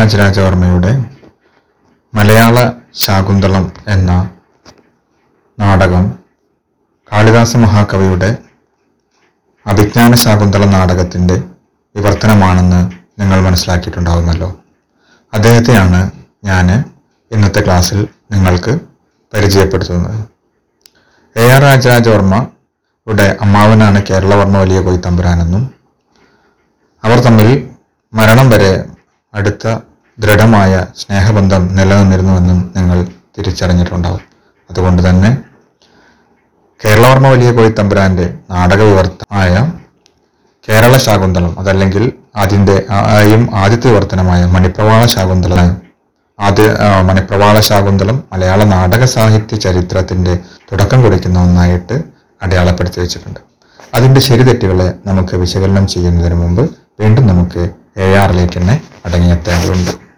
രാജരാജവർമ്മയുടെ മലയാള ശാകുന്തളം എന്ന നാടകം കാളിദാസ മഹാകവിയുടെ അഭിജ്ഞാന ശാകുന്തളം നാടകത്തിന്റെ വിവർത്തനമാണെന്ന് നിങ്ങൾ മനസ്സിലാക്കിയിട്ടുണ്ടാവുമല്ലോ. അദ്ദേഹത്തെയാണ് ഞാൻ ഇന്നത്തെ ക്ലാസ്സിൽ നിങ്ങൾക്ക് പരിചയപ്പെടുത്തുന്നത്. എ ആർ രാജരാജവർമ്മയുടെ അമ്മാവനാണ് കേരളവർമ്മ വലിയ കൊയ്ത്തമ്പുരാനെന്നും അവർ തമ്മിൽ മരണം വരെ അടുത്ത ദൃഢമായ സ്നേഹബന്ധം നിലനിന്നിരുന്നുവെന്നും നിങ്ങൾ തിരിച്ചറിഞ്ഞിട്ടുണ്ടാവും. അതുകൊണ്ട് തന്നെ കേരളവർമ്മ വലിയ കോയിത്തമ്പുരാന്റെ നാടക വിവർത്തനമായ കേരള ശാകുന്തളം അതല്ലെങ്കിൽ അതിന്റെ ആയും ആദ്യത്തെ വിവർത്തനമായ മണിപ്രവാള ശാകുന്തളം ആദ്യ മണിപ്രവാള ശാകുന്തളം മലയാള നാടക സാഹിത്യ ചരിത്രത്തിന്റെ തുടക്കം കുറിക്കുന്ന ഒന്നായിട്ട് അടയാളപ്പെടുത്തി വെച്ചിട്ടുണ്ട്. അതിന്റെ ശരിതെറ്റുകളെ നമുക്ക് വിശകലനം ചെയ്യുന്നതിന് മുമ്പ് വീണ്ടും നമുക്ക് എ ആറിലേക്ക് തന്നെ അടങ്ങിയെത്താം